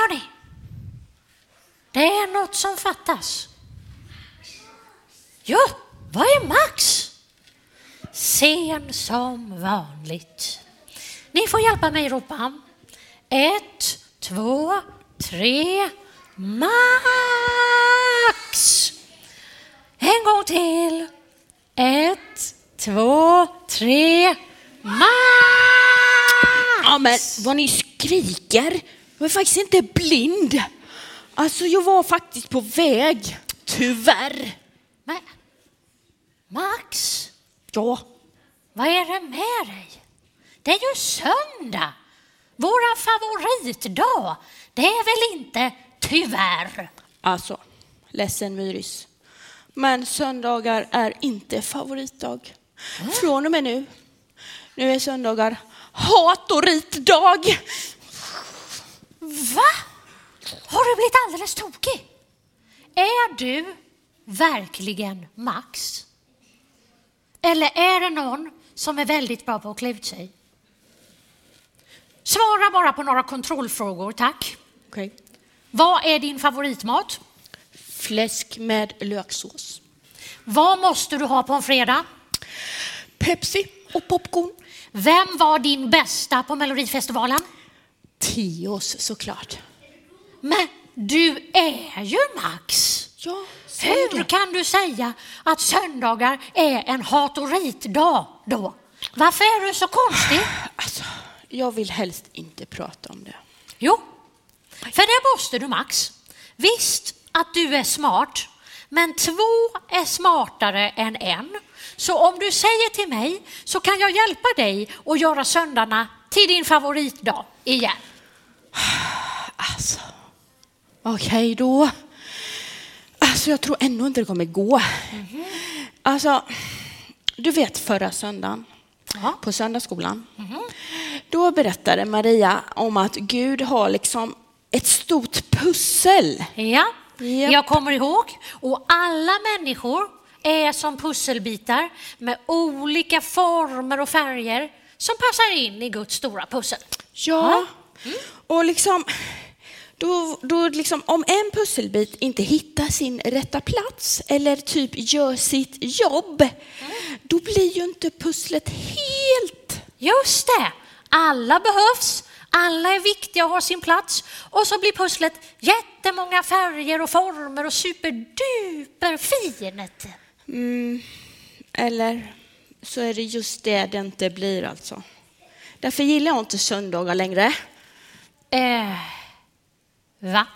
hörni. Det är något som fattas. Ja, vad är Max? Sen som vanligt. Ni får hjälpa mig ropa. Ett, två, tre, Max! En gång till. Ett, två, tre, Max! Ja, men vad ni skriker. Jag är faktiskt inte blind. Alltså, jag var faktiskt på väg. Tyvärr. Men, Max, Ja, vad är det med dig? Det är ju söndag. Våran favoritdag. Det är väl inte tyvärr? alltså, ledsen Myris. Men söndagar är inte favoritdag. Från och med nu. Nu är söndagar hat och ritdag. Va? Har du blivit alldeles tokig? Är du verkligen Max? Eller är det någon som är väldigt bra på att klä ut sig? Svara bara på några kontrollfrågor, tack. Okej. Vad är din favoritmat? Fläsk med löksås. Vad måste du ha på en fredag? Pepsi och popcorn. Vem var din bästa på Melodifestivalen? Tios såklart. Men du är ju Max. Ja, Hur det. kan du säga att söndagar är en hat och ritdag då? Varför är du så konstig? Alltså, jag vill helst inte prata om det. Jo, för det måste du Max. Visst att du är smart, men två är smartare än en. Så om du säger till mig så kan jag hjälpa dig att göra söndagarna till din favoritdag igen. Alltså, okej då. Alltså, jag tror ändå inte det kommer gå. Alltså, du vet förra söndagen Ja. på söndagsskolan. Då berättade Maria om att Gud har liksom ett stort pussel. Ja, Japp. jag kommer ihåg. Och alla människor är som pusselbitar med olika former och färger som passar in i Guds stora pussel. Ja, och liksom, då, då liksom, om en pusselbit inte hittar sin rätta plats eller typ gör sitt jobb, då blir ju inte pusslet helt. Just det, alla behövs, alla är viktiga och har sin plats. Och så blir pusslet jättemånga färger och former och superduper fint. Mm, eller så är det just det det inte blir alltså. Därför gillar jag inte söndagar längre. Eh, va?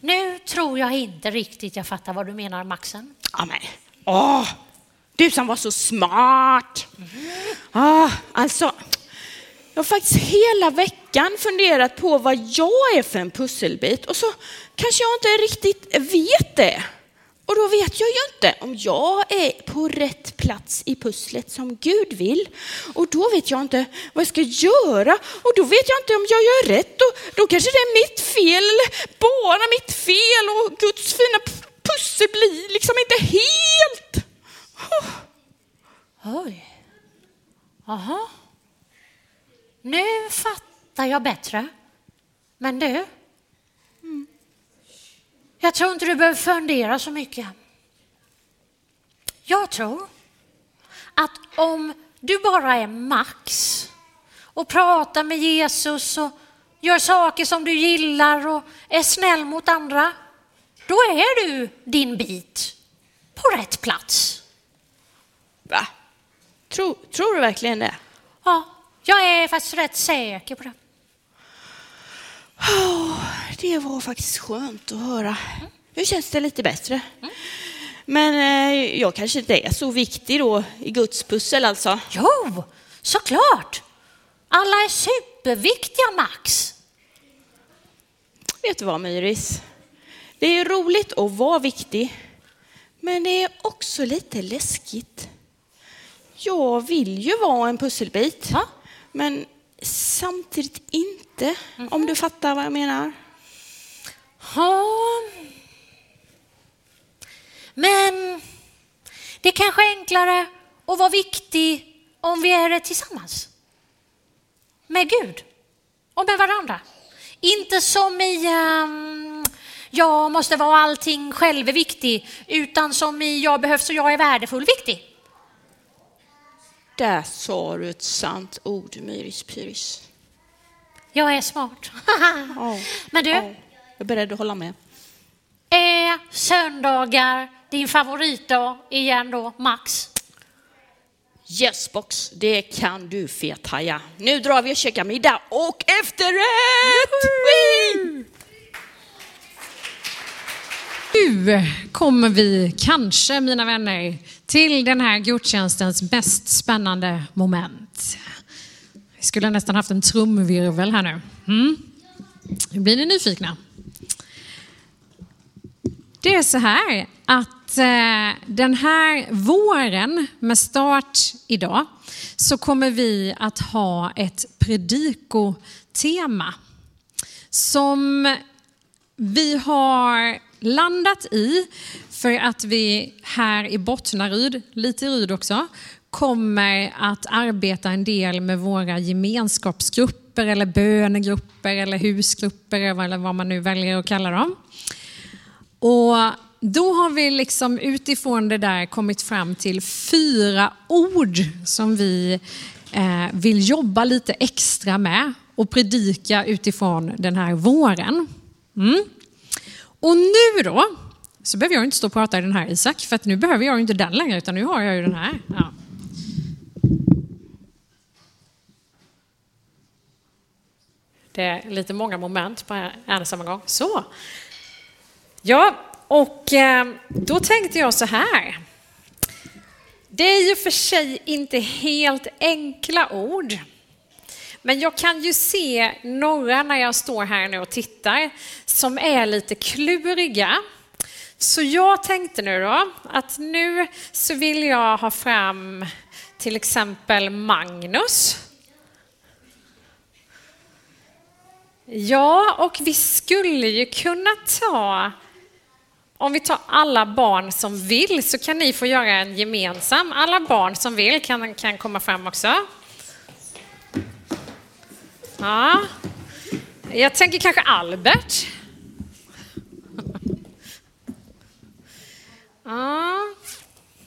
Nu tror jag inte riktigt jag fattar vad du menar, Maxen. Ja, men, åh, du som var så smart. Ah, alltså, jag har faktiskt hela veckan funderat på vad jag är för en pusselbit och så kanske jag inte riktigt vet det. Och då vet jag ju inte om jag är på rätt plats i pusslet som Gud vill. Och då vet jag inte vad jag ska göra. Och då vet jag inte om jag gör rätt. Och då kanske det är mitt fel, bara mitt fel. Och Guds fina pussel blir liksom inte helt. Oh. Oj. Aha. Nu fattar jag bättre. Men du? Jag tror inte du behöver fundera så mycket. Jag tror att om du bara är Max och pratar med Jesus och gör saker som du gillar och är snäll mot andra, då är du din bit på rätt plats. Va? Tror, tror du verkligen det? Ja, jag är faktiskt rätt säker på det. Oh, det var faktiskt skönt att höra. Nu känns det lite bättre. Men eh, jag kanske inte är så viktig då i Guds pussel alltså. Jo, såklart. Alla är superviktiga, Max. Vet du vad Myris? Det är roligt att vara viktig, men det är också lite läskigt. Jag vill ju vara en pusselbit, Ja. men samtidigt inte, om du fattar vad jag menar. Ja. Men det kanske är enklare att vara viktig om vi är det tillsammans. Med Gud och med varandra. Inte som i um, jag måste vara allting själv är viktig, utan som i jag behövs och jag är värdefull viktig. Där sa du ett sant ord, Myris Pyris. Jag är smart. Ja, Men du, jag är beredd att hålla med. är söndagar din favoritdag igen då, Max? Yes box, det kan du fethaja. Nu drar vi och käkar middag och efterrätt! Nu kommer vi kanske, mina vänner, till den här gudstjänstens mest spännande moment. Vi skulle nästan haft en trumvirvel här nu. Mm. Nu blir ni nyfikna. Det är så här att eh, den här våren med start idag så kommer vi att ha ett predikotema som vi har landat i för att vi här i Bottnaryd, lite i Ryd också, kommer att arbeta en del med våra gemenskapsgrupper eller bönegrupper eller husgrupper eller vad man nu väljer att kalla dem. Och då har vi liksom utifrån det där kommit fram till fyra ord som vi eh, vill jobba lite extra med och predika utifrån den här våren. Mm. Och nu då, så behöver jag inte stå och prata i den här Isak, för att nu behöver jag inte den längre, utan nu har jag ju den här. Ja. Det är lite många moment på en och samma gång. Så. Ja, och eh, då tänkte jag så här. Det är ju för sig inte helt enkla ord. Men jag kan ju se några när jag står här nu och tittar som är lite kluriga. Så jag tänkte nu då att nu så vill jag ha fram till exempel Magnus. Ja, och vi skulle ju kunna ta om vi tar alla barn som vill så kan ni få göra en gemensam. Alla barn som vill kan, kan komma fram också. Ja. Jag tänker kanske Albert. Ja.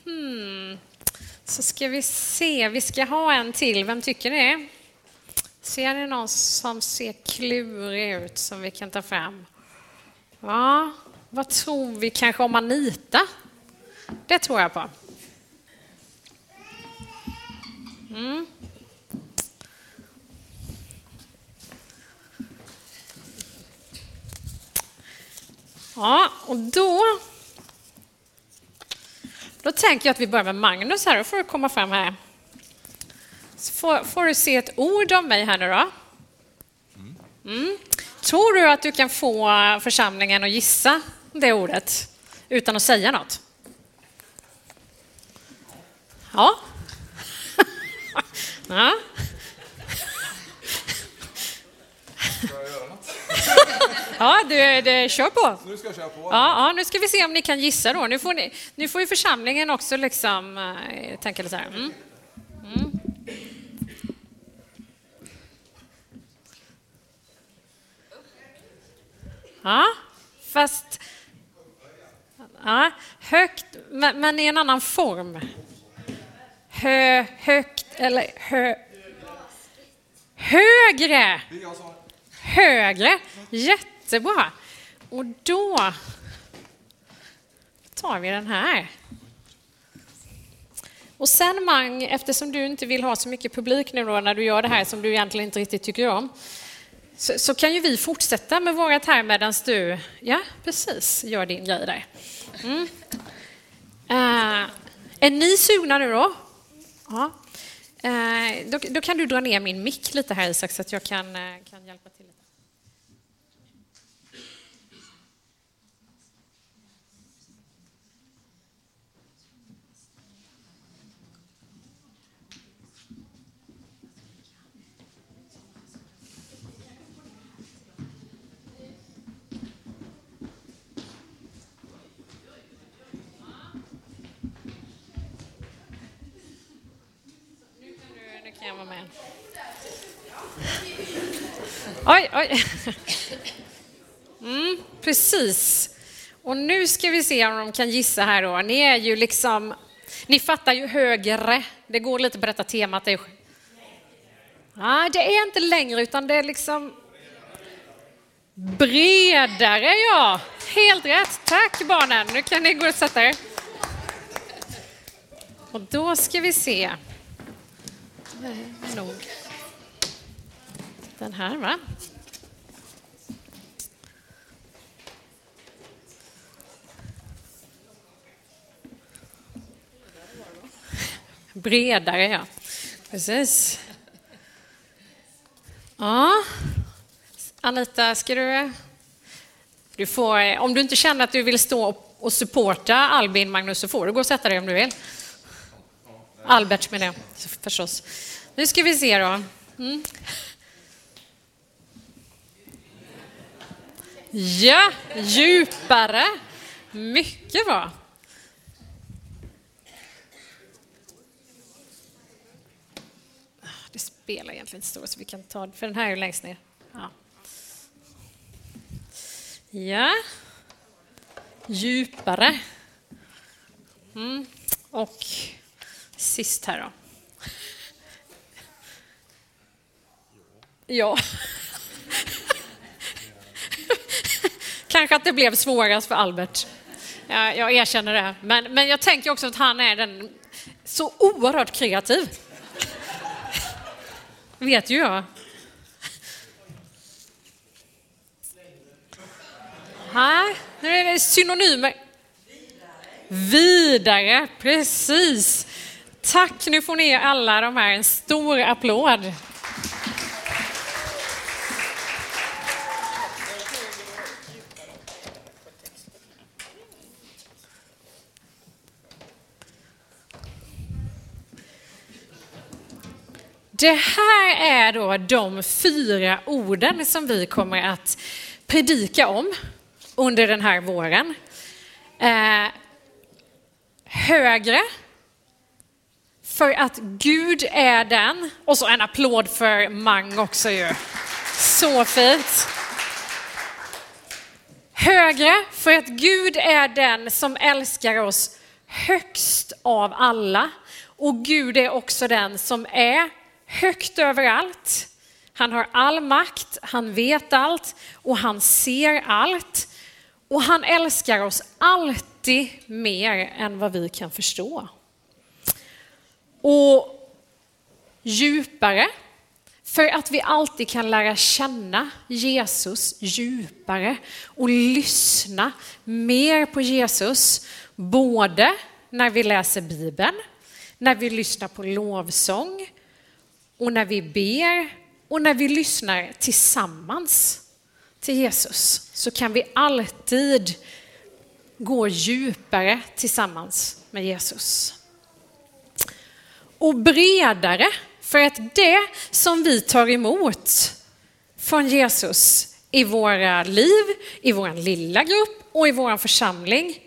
Hmm. Så ska vi se, vi ska ha en till. Vem tycker det? Ser ni någon som ser klurig ut som vi kan ta fram? Ja, vad tror vi kanske om Anita? Det tror jag på. Mm. Ja, och då... Då tänker jag att vi börjar med Magnus här. Då får du komma fram här. Så får, får du se ett ord av mig här nu då. Mm. Tror du att du kan få församlingen att gissa det ordet utan att säga något? Ja. ja. Ja, du, du, kör på. Nu ska jag köra på. Ja, ja, nu ska vi se om ni kan gissa då. Nu får, ni, nu får ju församlingen också liksom äh, tänka lite så här. Mm. Mm. Ja, fast... Ja, högt, men, i en annan form. Hö, högt eller hö... Högre! Högre. Jättebra. Och då tar vi den här. Och sen Mang, eftersom du inte vill ha så mycket publik nu då när du gör det här som du egentligen inte riktigt tycker om, så, så kan ju vi fortsätta med vårat här medan du, ja precis, gör din grej där. Eh, mm. Uh, är ni sugna nu då? Ja. Uh, då, då, kan du dra ner min mick lite här Isak så att jag kan, uh, kan hjälpa till. lite. Oj, oj. Mm, precis. Och nu ska vi se om de kan gissa här då. Ni är ju liksom, ni fattar ju högre. Det går lite på detta temat. Nej, ah, det är inte längre utan det är liksom bredare ja. Helt rätt. Tack barnen. Nu kan ni gå och sätta er. Och då ska vi se. Nog. Den här va? Bredare, ja. Precis. Ja. Anita, ska du... du får, om du inte känner att du vill stå och supporta Albin, Magnus, så får du gå och sätta dig om du vill. Albert menar jag förstås. Nu ska vi se då. Mm. Ja, djupare. Mycket bra. Det spelar egentligen inte stor så vi kan ta för den här är ju längst ner. Ja. ja. Djupare. Mm. Och sist här då. Ja. Kanske att det blev svårast för Albert. Jag, jag erkänner det. Men, men jag tänker också att han är den så oerhört kreativ. vet ju jag. Nej, nu är det synonymer. Vidare, precis. Tack, nu får ni alla de här en stor applåd. Det här är då de fyra orden som vi kommer att predika om under den här våren. Eh, högre, för att Gud är den. Och så en applåd för Mang också ju. Så fint. Högre, för att Gud är den som älskar oss högst av alla. Och Gud är också den som är högt över allt. Han har all makt, han vet allt och han ser allt. Och han älskar oss alltid mer än vad vi kan förstå. Och djupare, för att vi alltid kan lära känna Jesus djupare och lyssna mer på Jesus, både när vi läser Bibeln, när vi lyssnar på lovsång, och när vi ber och när vi lyssnar tillsammans till Jesus så kan vi alltid gå djupare tillsammans med Jesus. Och bredare, för att det som vi tar emot från Jesus i våra liv, i vår lilla grupp och i vår församling,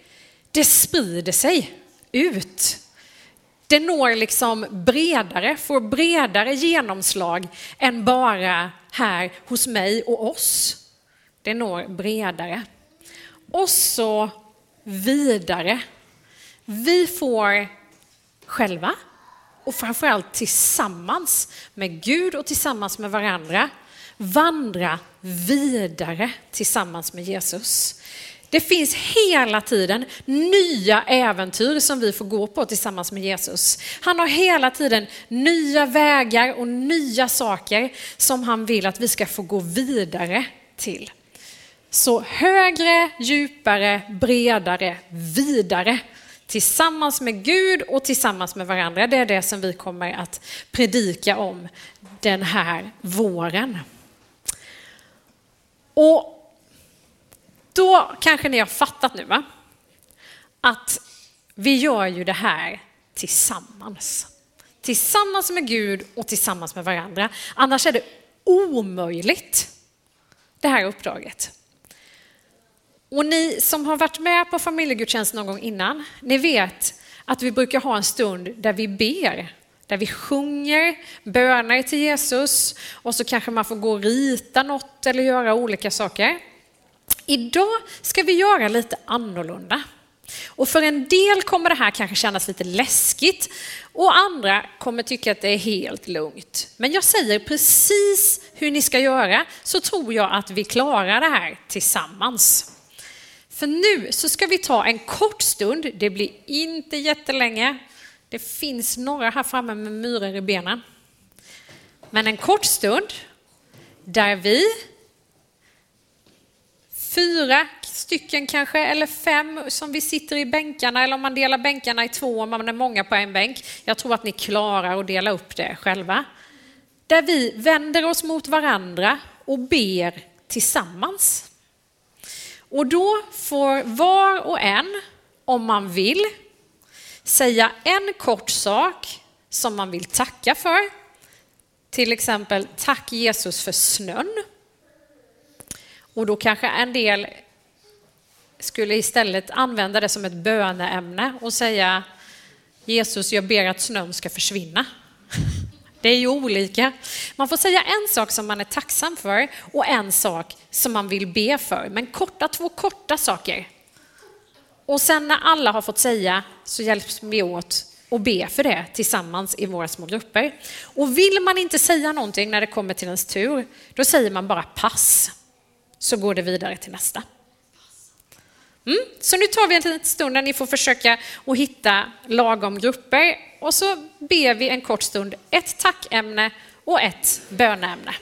det sprider sig ut det når liksom bredare, får bredare genomslag än bara här hos mig och oss. Det når bredare. Och så vidare. Vi får själva och framförallt tillsammans med Gud och tillsammans med varandra vandra vidare tillsammans med Jesus. Det finns hela tiden nya äventyr som vi får gå på tillsammans med Jesus. Han har hela tiden nya vägar och nya saker som han vill att vi ska få gå vidare till. Så högre, djupare, bredare, vidare. Tillsammans med Gud och tillsammans med varandra. Det är det som vi kommer att predika om den här våren. Och då kanske ni har fattat nu va? Att vi gör ju det här tillsammans. Tillsammans med Gud och tillsammans med varandra. Annars är det omöjligt, det här uppdraget. Och ni som har varit med på familjegudstjänst någon gång innan, ni vet att vi brukar ha en stund där vi ber där vi sjunger böner till Jesus och så kanske man får gå och rita något eller göra olika saker. Idag ska vi göra lite annorlunda. Och för en del kommer det här kanske kännas lite läskigt och andra kommer tycka att det är helt lugnt. Men jag säger precis hur ni ska göra så tror jag att vi klarar det här tillsammans. För nu så ska vi ta en kort stund, det blir inte jättelänge. Det finns några här framme med myror i benen. Men en kort stund där vi fyra stycken kanske, eller fem som vi sitter i bänkarna, eller om man delar bänkarna i två, om man är många på en bänk. Jag tror att ni klarar att dela upp det själva. Där vi vänder oss mot varandra och ber tillsammans. Och då får var och en, om man vill, säga en kort sak som man vill tacka för. Till exempel, tack Jesus för snön. Och då kanske en del skulle istället använda det som ett böneämne och säga Jesus, jag ber att snön ska försvinna. Det är ju olika. Man får säga en sak som man är tacksam för och en sak som man vill be för, men korta, två korta saker. Och sen när alla har fått säga så hjälps vi åt och be för det tillsammans i våra små grupper. Och vill man inte säga någonting när det kommer till ens tur, då säger man bara pass så går det vidare till nästa. Mm. Så nu tar vi en liten stund där ni får försöka att hitta lagom grupper och så ber vi en kort stund ett tackämne och ett böneämne.